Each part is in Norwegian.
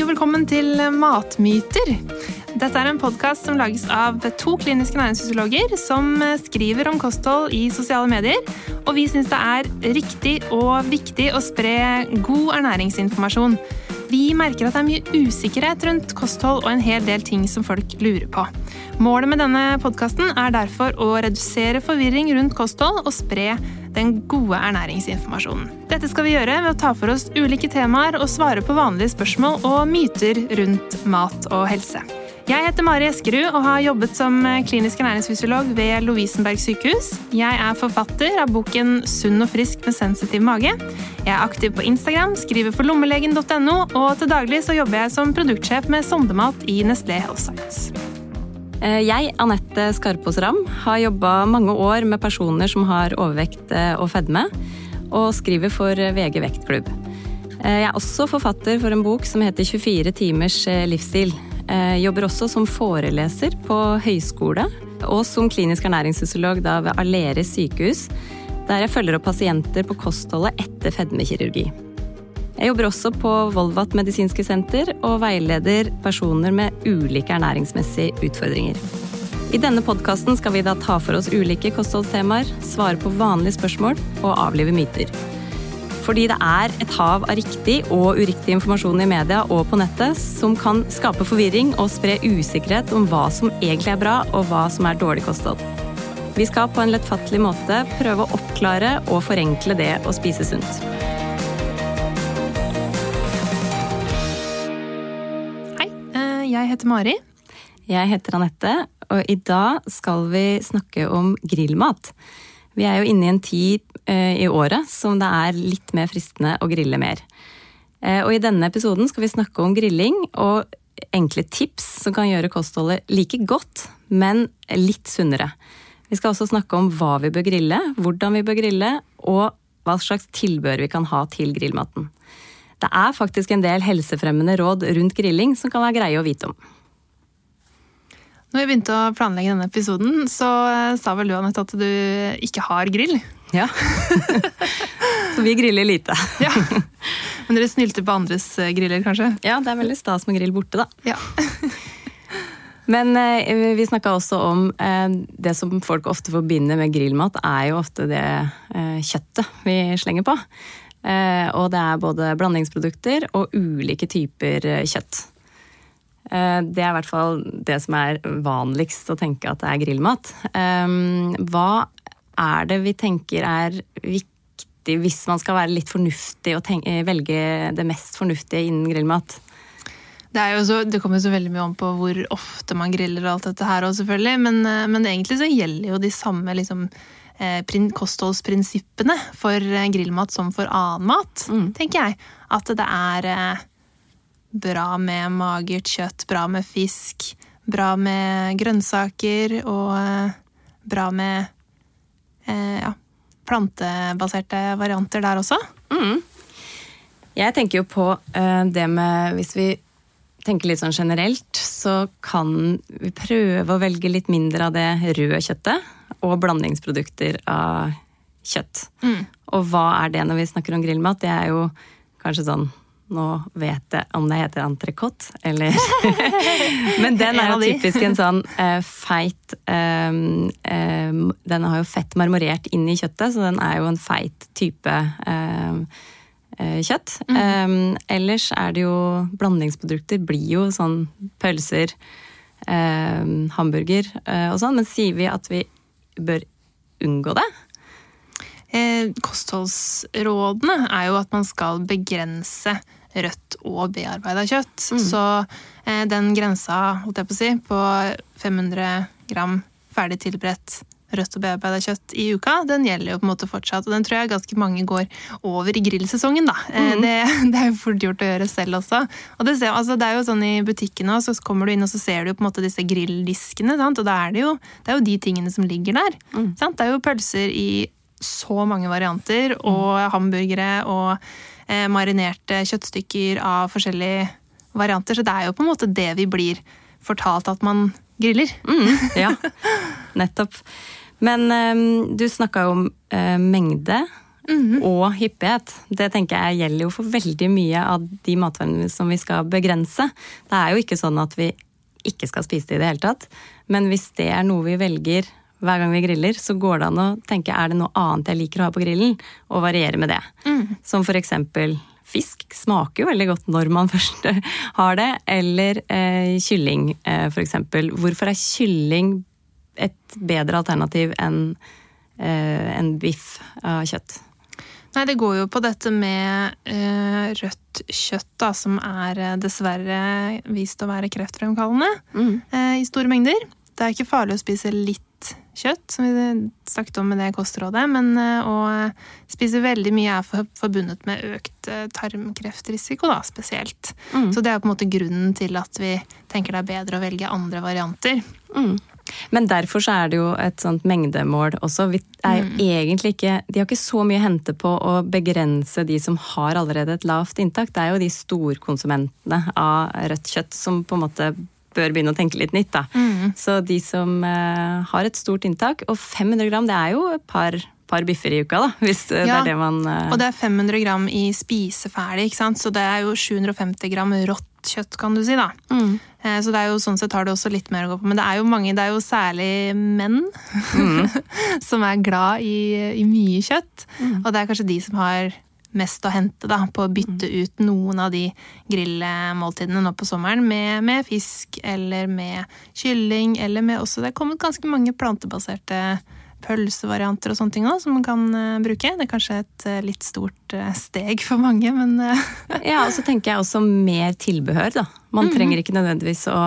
og velkommen til Matmyter. Dette er en podkast som lages av to kliniske næringsfysiologer som skriver om kosthold i sosiale medier, og vi syns det er riktig og viktig å spre god ernæringsinformasjon. Vi merker at det er mye usikkerhet rundt kosthold og en hel del ting som folk lurer på. Målet med denne podkasten er derfor å redusere forvirring rundt kosthold og spre den gode ernæringsinformasjonen. Dette skal vi gjøre ved å ta for oss ulike temaer og svare på vanlige spørsmål og myter rundt mat og helse. Jeg heter Mari Eskerud og har jobbet som klinisk ernæringsfysiolog ved Lovisenberg sykehus. Jeg er forfatter av boken Sunn og frisk med sensitiv mage. Jeg er aktiv på Instagram, skriver for lommelegen.no, og til daglig så jobber jeg som produktsjef med sondemat i Nestlé Health Science. Eh, jeg, Anette Skarpås Ram, har jobba mange år med personer som har overvekt eh, og fedme, og skriver for VG Vektklubb. Eh, jeg er også forfatter for en bok som heter 24 timers livsstil. Jeg jobber også som foreleser på høyskole, og som klinisk ernæringsfysiolog ved Aleris sykehus, der jeg følger opp pasienter på kostholdet etter fedmekirurgi. Jeg jobber også på Volvat medisinske senter og veileder personer med ulike ernæringsmessige utfordringer. I denne podkasten skal vi da ta for oss ulike kostholdstemaer, svare på vanlige spørsmål og avlive myter. Fordi det er et hav av riktig og uriktig informasjon i media og på nettet som kan skape forvirring og spre usikkerhet om hva som egentlig er bra og hva som er dårlig kosthold. Vi skal på en lettfattelig måte prøve å oppklare og forenkle det å spise sunt. Hei, eh, jeg heter Mari. Jeg heter Anette, og i dag skal vi snakke om grillmat. Vi er jo inne i en tid i året som det er litt mer fristende å grille mer. Eh, og i denne episoden skal vi snakke om grilling og enkle tips som kan gjøre kostholdet like godt, men litt sunnere. Vi skal også snakke om hva vi bør grille, hvordan vi bør grille, og hva slags tilbør vi kan ha til grillmaten. Det er faktisk en del helsefremmende råd rundt grilling som kan være greie å vite om. Når vi begynte å planlegge denne episoden, så eh, sa vel du Annette, at du ikke har grill? Ja. så vi griller lite. ja. Men dere snylter på andres eh, griller, kanskje? Ja, det er veldig stas med grill borte, da. Ja. Men eh, vi snakka også om eh, det som folk ofte forbinder med grillmat, er jo ofte det eh, kjøttet vi slenger på. Eh, og det er både blandingsprodukter og ulike typer kjøtt. Eh, det er i hvert fall det som er vanligst å tenke at det er grillmat. Hva er det vi tenker er viktig hvis man skal være litt fornuftig og tenke, velge det mest fornuftige innen grillmat? Det, så, det, kommer så veldig mye om på hvor ofte man griller og alt dette her òg, selvfølgelig. Men, eh, men, egentlig så gjelder jo de samme liksom, eh, kostholdsprinsippene for grillmat som for annen mat, mm. tenker jeg. At det er bra med magert kjøtt, bra med fisk, bra med grønnsaker og eh, bra med eh, ja, plantebaserte varianter der også. Mm. Jeg tenker jo på eh, det med Hvis vi tenker litt sånn generelt, så kan vi prøve å velge litt mindre av det røde kjøttet og blandingsprodukter av kjøtt. Mm. Og hva er det når vi snakker om grillmat? Det er jo kanskje sånn nå vet jeg om det heter entrecôte, eller Men den er jo typisk en sånn uh, feit um, um, Den har jo fett marmorert inn i kjøttet, så den er jo en feit type um, uh, kjøtt. Mm. ellers er det jo blandingsprodukter. Blir jo sånn pølser, hamburger og sånn. Men sier vi at vi bør unngå det? kostholdsrådene er jo at man skal begrense rødt og bearbeida kjøtt. Mm. Så eh, den grensa holdt jeg på, å si, på 500 gram ferdig tilberedt rødt og bearbeida kjøtt i uka, den gjelder jo på en måte fortsatt. Og den tror jeg ganske mange går over i grillsesongen, da. Eh, mm. Det, det, er jo fort gjort å gjøre selv også. Og det, altså, det, er jo sånn i butikkene, så kommer du inn og så ser du på en måte disse grilldiskene, sant? og da er det, jo, det er jo de tingene som ligger der. Mm. Det er jo pølser i så mange varianter, og hamburgere og marinerte kjøttstykker av forskjellige varianter. Så det er jo på en måte det vi blir fortalt at man griller. Mm, ja, nettopp. Men um, du snakka jo om uh, mengde og hyppighet. Det tenker jeg gjelder jo for veldig mye av de matvarene som vi skal begrense. Det er jo ikke sånn at vi ikke skal spise det i det hele tatt. Men hvis det er noe vi velger hver gang vi griller, så går det an å tenke er det noe annet jeg liker å ha på grillen, og variere med det. Som for eksempel fisk smaker jo veldig godt når man først har det. Eller eh, kylling, eh, for eksempel. Hvorfor er kylling et bedre alternativ enn eh, en biff av kjøtt? Nei, det går jo på dette med eh, rødt kjøtt, da, som er eh, dessverre vist å være kreftfremkallende eh, i store mengder. Det er ikke farlig å spise litt kjøtt, som vi snakket om med det kostrådet, men eh, å spise veldig mye er forbundet med økt eh, tarmkreftrisiko, da, spesielt. Så det er på en måte grunnen til at vi tenker det er bedre å velge andre varianter. Men derfor så er det jo et sånt mengdemål også. Vi er jo egentlig ikke, de har ikke så mye å hente på å begrense de som har allerede et lavt inntak. Det er jo de storkonsumentene av rødt kjøtt som på en måte bør begynne å tenke litt nytt. da. Så de som eh, har et stort inntak, og 500 gram det er jo et par, par biffer i uka, da, hvis eh, det Ja, er det man eh, Og det er 500 gram i spiseferdig, ikke sant? så det er jo 750 gram rått kjøtt, kan du si. da. Eh, Så det er jo sånn sett har det også litt mer å gå på. Men det er jo mange, det er jo særlig menn som er glad i, i mye kjøtt. Og det er kanskje de som har mest å hente da, på å bytte ut noen av de grillmåltidene nå på sommeren med, med fisk eller med kylling eller med også Det er kommet ganske mange plantebaserte pølsevarianter og sånne ting også, som man kan uh, bruke. Det er kanskje et uh, litt stort uh, steg for mange, men Ja, og så tenker jeg også mer tilbehør, da. Man trenger ikke nødvendigvis å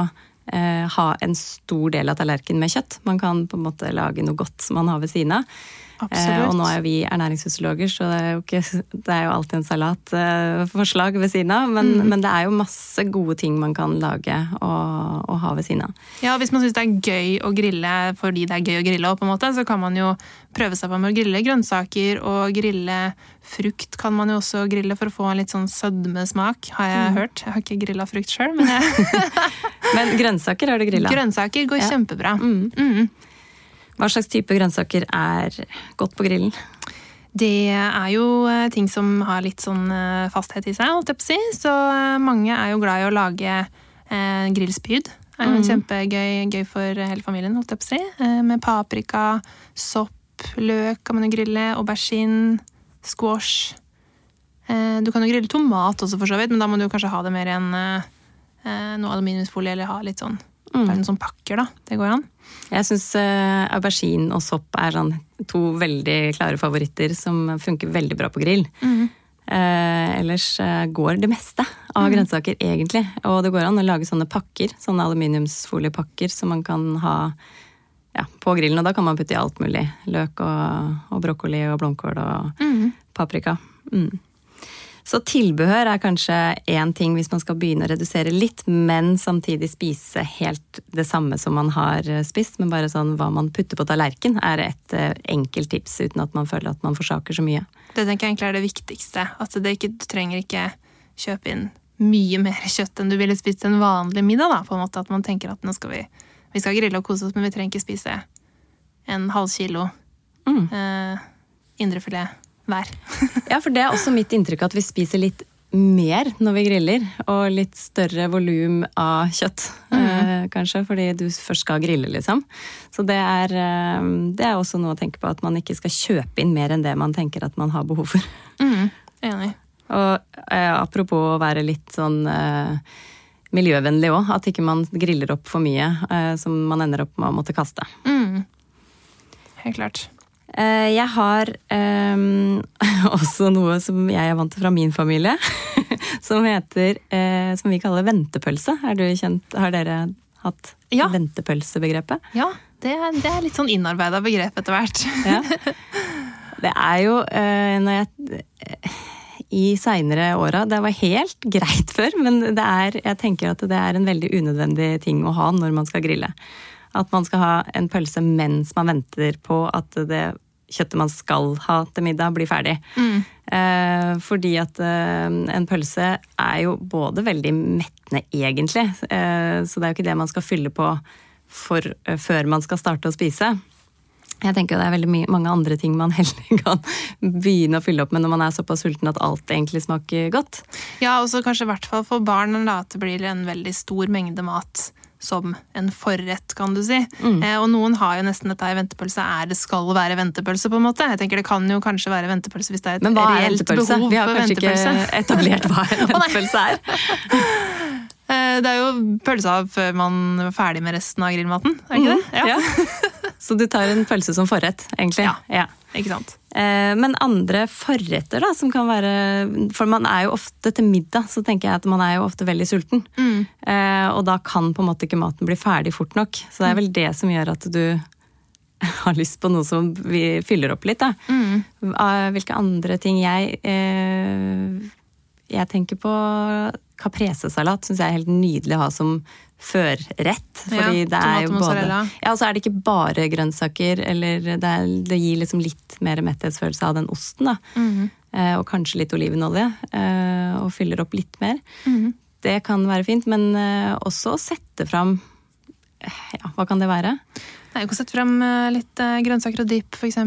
ha en stor del av tallerkenen med kjøtt. Man kan på en måte lage noe godt som man har ved siden av. Absolutt. Eh, og nå er vi ernæringsfysiologer, så det er jo, ikke, det er jo alltid en salatforslag ved siden av. Men, men det er jo masse gode ting man kan lage og, og ha ved siden av. Ja, Hvis man syns det er gøy å grille fordi det er gøy å grille, på en måte, så kan man jo prøve seg på med å grille grønnsaker. Og grille frukt kan man jo også grille for å få en litt sånn sødmesmak, har jeg hørt. Jeg har ikke grilla frukt sjøl, men jeg, Men grønnsaker har du grilla. grønnsaker går Ja. kjempebra. Mm. Hva slags type grønnsaker er godt på grillen? Det er jo eh, ting som har litt sånn eh, fasthet i seg, holdt jeg på å si. Så eh, mange er jo glad i å lage eh, grillspyd. Det er jo kjempegøy gøy for hele familien, holdt jeg på å si. Eh, med paprika, sopp, løk kan man jo grille, aubergine, squash. Eh, du kan jo grille tomat også, for så vidt, men da må du kanskje ha det mer enn noe aluminiumsfolie, eller ha litt sånn Mm. sånn pakker, da. Det går an. Jeg syns uh, aubergine og sopp er sånn to veldig klare favoritter som funker veldig bra på grill. Eh, ellers uh, går det meste av grønnsaker egentlig. Og det går an å lage sånne pakker, sånne aluminiumsfoliepakker som man kan ha ja, på grillen. Og da kan man putte i alt mulig. Løk og, og brokkoli og blomkål og paprika. Mm. Så tilbehør er kanskje én ting hvis man skal begynne å redusere litt, men samtidig spise helt det samme som man har eh, spist. Men bare sånn hva man putter på tallerken er et eh, enkelt tips, uten at man føler at man forsaker så mye. Det tenker jeg egentlig er det viktigste. At det ikke, du trenger ikke kjøpe inn mye mer kjøtt enn du ville spist en vanlig middag. da, på en måte At man tenker at nå skal vi, vi skal grille og kose oss, men vi trenger ikke spise en halv kilo Mm. eh, indrefilet hver. Ja, for det er også mitt inntrykk at vi spiser litt mer når vi griller, og litt større volum av kjøtt, eh, kanskje, fordi du først skal grille, liksom. Så det er, eh, det er også noe å tenke på, at man ikke skal kjøpe inn mer enn det man tenker at man har behov for. Mm, enig. Og eh, apropos å være litt sånn eh, miljøvennlig òg, at ikke man griller opp for mye eh, som man ender opp med å måtte kaste. Mm. Helt klart. Eh, jeg har um, også noe som jeg er vant til fra min familie, som heter uh, Som vi kaller ventepølse. Du kjent, Har dere hatt Ja. ventepølsebegrepet? Ja, det, er- det er litt sånn innarbeida begrep etter hvert. Ja. Det er jo uh, når jeg i seinere åra Det var helt greit før, men det er, jeg tenker at det er en veldig unødvendig ting å ha når man skal grille. At man skal ha en pølse mens man venter på at det kjøttet man skal ha til middag, blir ferdig. Eh, fordi at eh, en pølse er jo både veldig mettende, egentlig. Eh, så det er jo ikke det man skal fylle på for, eh, før man skal starte å spise. Jeg tenker Det er veldig mye, mange andre ting man heller kan begynne å fylle opp med når man er såpass sulten at alt egentlig smaker godt. Ja, og så kanskje i hvert fall for barn da, at det blir en veldig stor mengde mat som en forrett, kan du si. Mm. Eh, og noen har jo nesten dette i ventepølse er det skal være ventepølse, på en måte. Jeg tenker Det kan jo kanskje være ventepølse hvis det er et reelt behov for ventepølse. Vi har kanskje ikke etablert hva en ventepølse er. Eh, det er jo pølse av før man er ferdig med resten av grillmaten, er ikke det? Mm, ja. Så du tar en pølse som forrett, egentlig? Ja. ja. Ikke sant. Eh, men andre forretter, da, som kan være For man er jo ofte til middag, så tenker jeg at man er jo ofte veldig sulten. Mm. Eh, og da kan på en måte ikke maten bli ferdig fort nok. Så det er vel det som gjør at du har lyst på noe som vi fyller opp litt, da. Mm. Hvilke andre ting jeg Jeg tenker på Capresesalat syns jeg er helt nydelig å ha som førrett. Fordi ja, det er jo både Ja, og så er det ikke bare grønnsaker, eller det, er, det gir liksom litt mer metthetsfølelse av den osten, da. Mm -hmm. eh, og kanskje litt olivenolje. Eh, og fyller opp litt mer. Mm -hmm. Det kan være fint, men eh, også å sette fram Ja, hva kan det være? Nei, kan sette frem eh, litt grønnsaker og dipp, f.eks.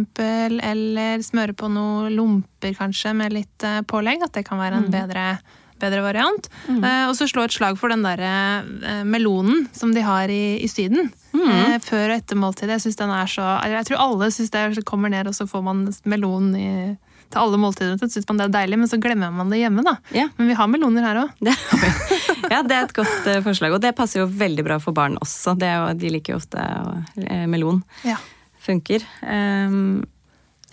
Eller smøre på noe lomper, kanskje, med litt pålegg. At det kan være en mm. bedre bedre variant. Mm. Eh, og så slå et slag for den derre eh, melonen som de har i, i Syden. Mm. Eh, før og etter måltidet. Jeg synes den er så Jeg tror alle syns det kommer ned, og så får man melon i, til alle måltider. Så syns man det er deilig, men så glemmer man det hjemme, da. Ja. Men vi har meloner her òg. ja, det er et godt uh, forslag. Og det passer jo veldig bra for barn også. Jo, de liker jo ofte uh, melon. Ja. Funker. Um,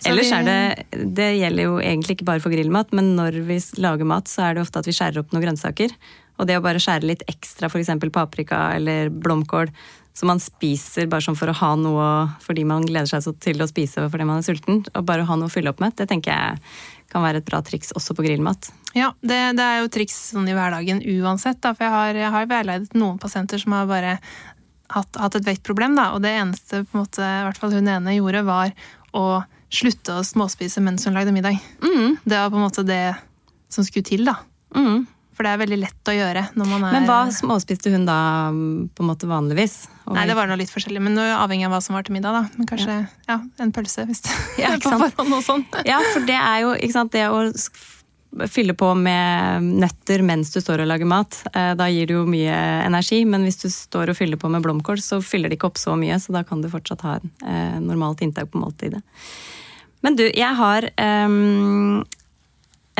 Ellers er det Det gjelder jo egentlig ikke bare for grillmat, men når vi lager mat, så er det ofte at vi skjærer opp noen grønnsaker. Og det å bare skjære litt ekstra, f.eks. paprika eller blomkål, som man spiser bare sånn for å ha noe fordi man gleder seg så til å spise fordi man er sulten, og bare ha noe å fylle opp med, det tenker jeg kan være et bra triks også på grillmat. Ja, det, det er jo triks sånn i hverdagen uansett, da, for jeg har, jeg har veiledet noen pasienter som har bare hatt, hatt et vektproblem, da, og det eneste på en måte, i hvert fall hun ene gjorde, var å slutte å småspise mens hun lagde middag. Mm. Det var på en måte det som skulle til, da. Mm. For det er veldig lett å gjøre når man er Men hva småspiste hun da på en måte vanligvis? Og Nei, det var noe litt forskjellig, men avhengig av hva som var til middag, da. Men kanskje ja, ja en pølse, hvis det ja, på forhånd og sånn. ja, for det er jo ikke sant, det å fylle på med nøtter mens du står og lager mat. Eh, da gir det jo mye energi, men hvis du står og fyller på med blomkål, så fyller det ikke opp så mye, så da kan du fortsatt ha eh, normalt inntak på måltidet. Men du, jeg har um,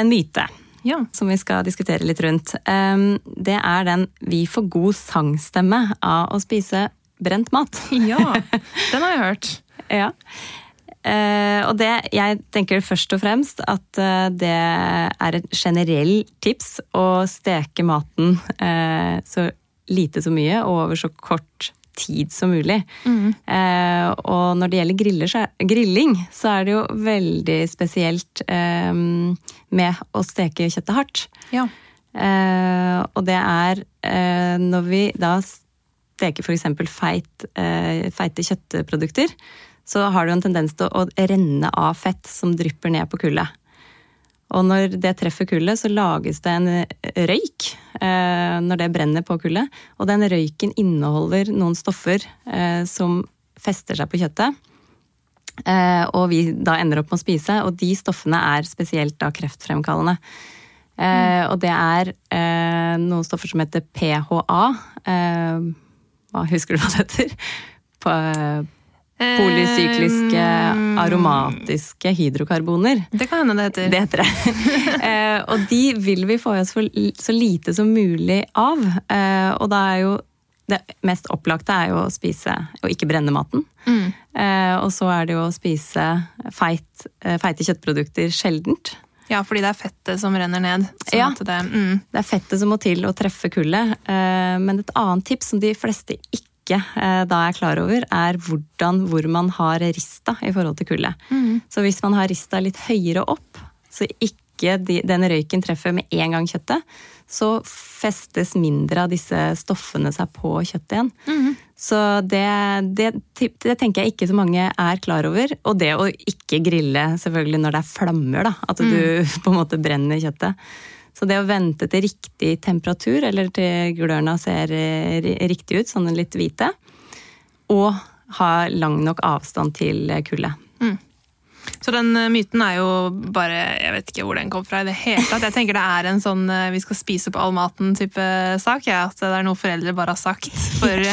en myte. Ja. Som vi skal diskutere litt rundt. Um, det er den 'vi får god sangstemme av å spise brent mat'. Ja, den har jeg hørt. ja. Uh, og det, jeg tenker først og fremst at uh, det er et generell tips å steke maten uh, så lite så mye og over så kort tid som mulig. Mm. Eh, og når det gjelder griller, så er, grilling, så er det jo veldig spesielt eh, med å steke kjøttet hardt. Ja. Eh, og det er eh, når vi da steker f.eks. Feit, eh, feite kjøttprodukter, så har det jo en tendens til å renne av fett som drypper ned på kullet. Og når det treffer kullet, så lages det en røyk eh, når det brenner på kullet. Og den røyken inneholder noen stoffer eh, som fester seg på kjøttet. Eh, og vi da ender opp med å spise, og de stoffene er spesielt da kreftfremkallende. Mm. Og det er noen stoffer som heter PHA. hva Husker du hva det heter? På, Polysykliske aromatiske hydrokarboner. Det kan hende det heter. Det heter det. Eh, og de vil vi få i oss så lite som mulig av. Eh, og da er jo det mest opplagte er jo å spise og ikke brenne maten. Mm. Eh, og så er det jo å spise feit, feite kjøttprodukter sjeldent. Ja, fordi det er fettet som renner ned. ja, det, mm. det, er fettet som må til å treffe kullet. Men et annet tips som de fleste ikke ikke eh, da er klar over, er hvordan, hvor man har rista i forhold til kullet. Mm. Så hvis man har rista litt høyere opp, så ikke de, den røyken treffer med en gang kjøttet, så festes mindre av disse stoffene seg på kjøttet igjen. Mm. Så det, det, det, tenker jeg ikke så mange er klar over. Og det å ikke grille selvfølgelig når det er flammer, da. At du mm. på en måte brenner kjøttet. Så det å vente til riktig temperatur, eller til glørne ser riktig ut, sånn litt hvite, og ha lang nok avstand til kullet. Mm. Så den eh, myten er jo bare Jeg vet ikke hvor den kom fra i det hele tatt. Jeg tenker det er en sånn eh, vi skal spise opp all maten-type sak. Ja, at det er noe foreldre bare har sagt for,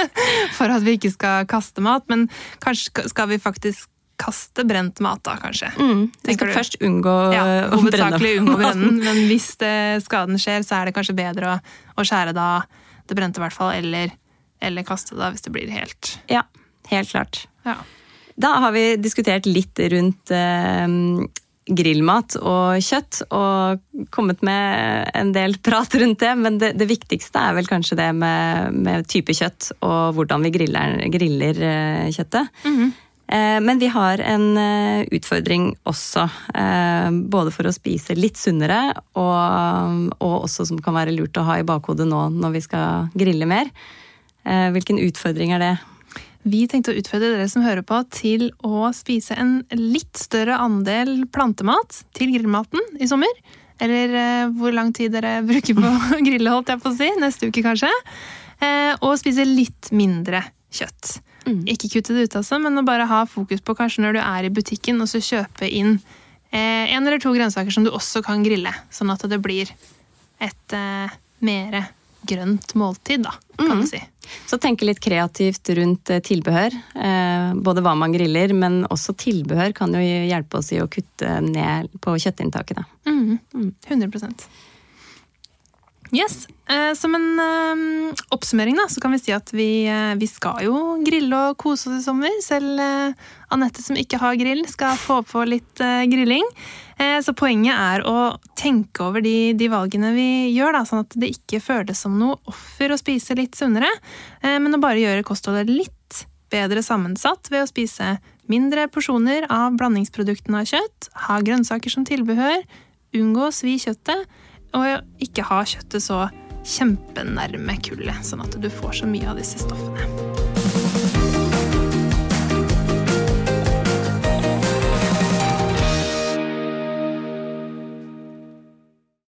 for, at vi ikke skal kaste mat. Men kanskje skal vi faktisk kaste brent mat, da, kanskje. Mm, vi skal du? først unngå ja, Hovedsakelig unngå brennen, men hvis det, skaden skjer, så er det kanskje bedre å, å skjære da det brente, i hvert fall, eller, eller kaste det hvis det blir helt Ja, helt klart. Ja. Da har vi diskutert litt rundt eh, grillmat og kjøtt, og kommet med en del prat rundt det. Men det, det viktigste er vel kanskje det med, med, type kjøtt og hvordan vi griller, griller eh, kjøttet. Mm -hmm. Eh, men vi har en eh, utfordring også. Eh, både for å spise litt sunnere, og, og, også som kan være lurt å ha i bakhodet nå når vi skal grille mer. Hvilken utfordring er det? Vi tenkte å utfordre dere som hører på, til å spise en litt større andel plantemat til grillmaten i sommer. Eller hvor lang tid dere bruker på å grille, holdt jeg på å si. Neste uke, kanskje. Og spise litt mindre kjøtt. Mm. Ikke kutte det ut, altså, men å bare ha fokus på kanskje når du er i butikken, og så kjøpe inn eh, en eller to grønnsaker som du også kan grille. Sånn at det blir et eh, mer grønt måltid, da, kan mm. du si. Så tenke litt kreativt rundt eh, tilbehør. Eh, både hva man griller, men også tilbehør kan jo hjelpe oss i å kutte ned på kjøttinntaket. Mm. 100 Yes. Eh, som en eh, oppsummering da, så kan vi si at vi, eh, vi, skal jo grille og kose oss i sommer. Selv Anette som ikke har grill, skal få på litt grilling. Så poenget er å tenke over de, de valgene vi gjør, da, sånn at det ikke føles som noe offer å spise litt sunnere, men å bare gjøre kostholdet litt bedre sammensatt ved å spise mindre porsjoner av blandingsproduktene av kjøtt, ha grønnsaker som tilbehør, unngå å svi kjøttet og ikke ha kjøttet så kjempenærme kullet, sånn at du får så mye av disse stoffene.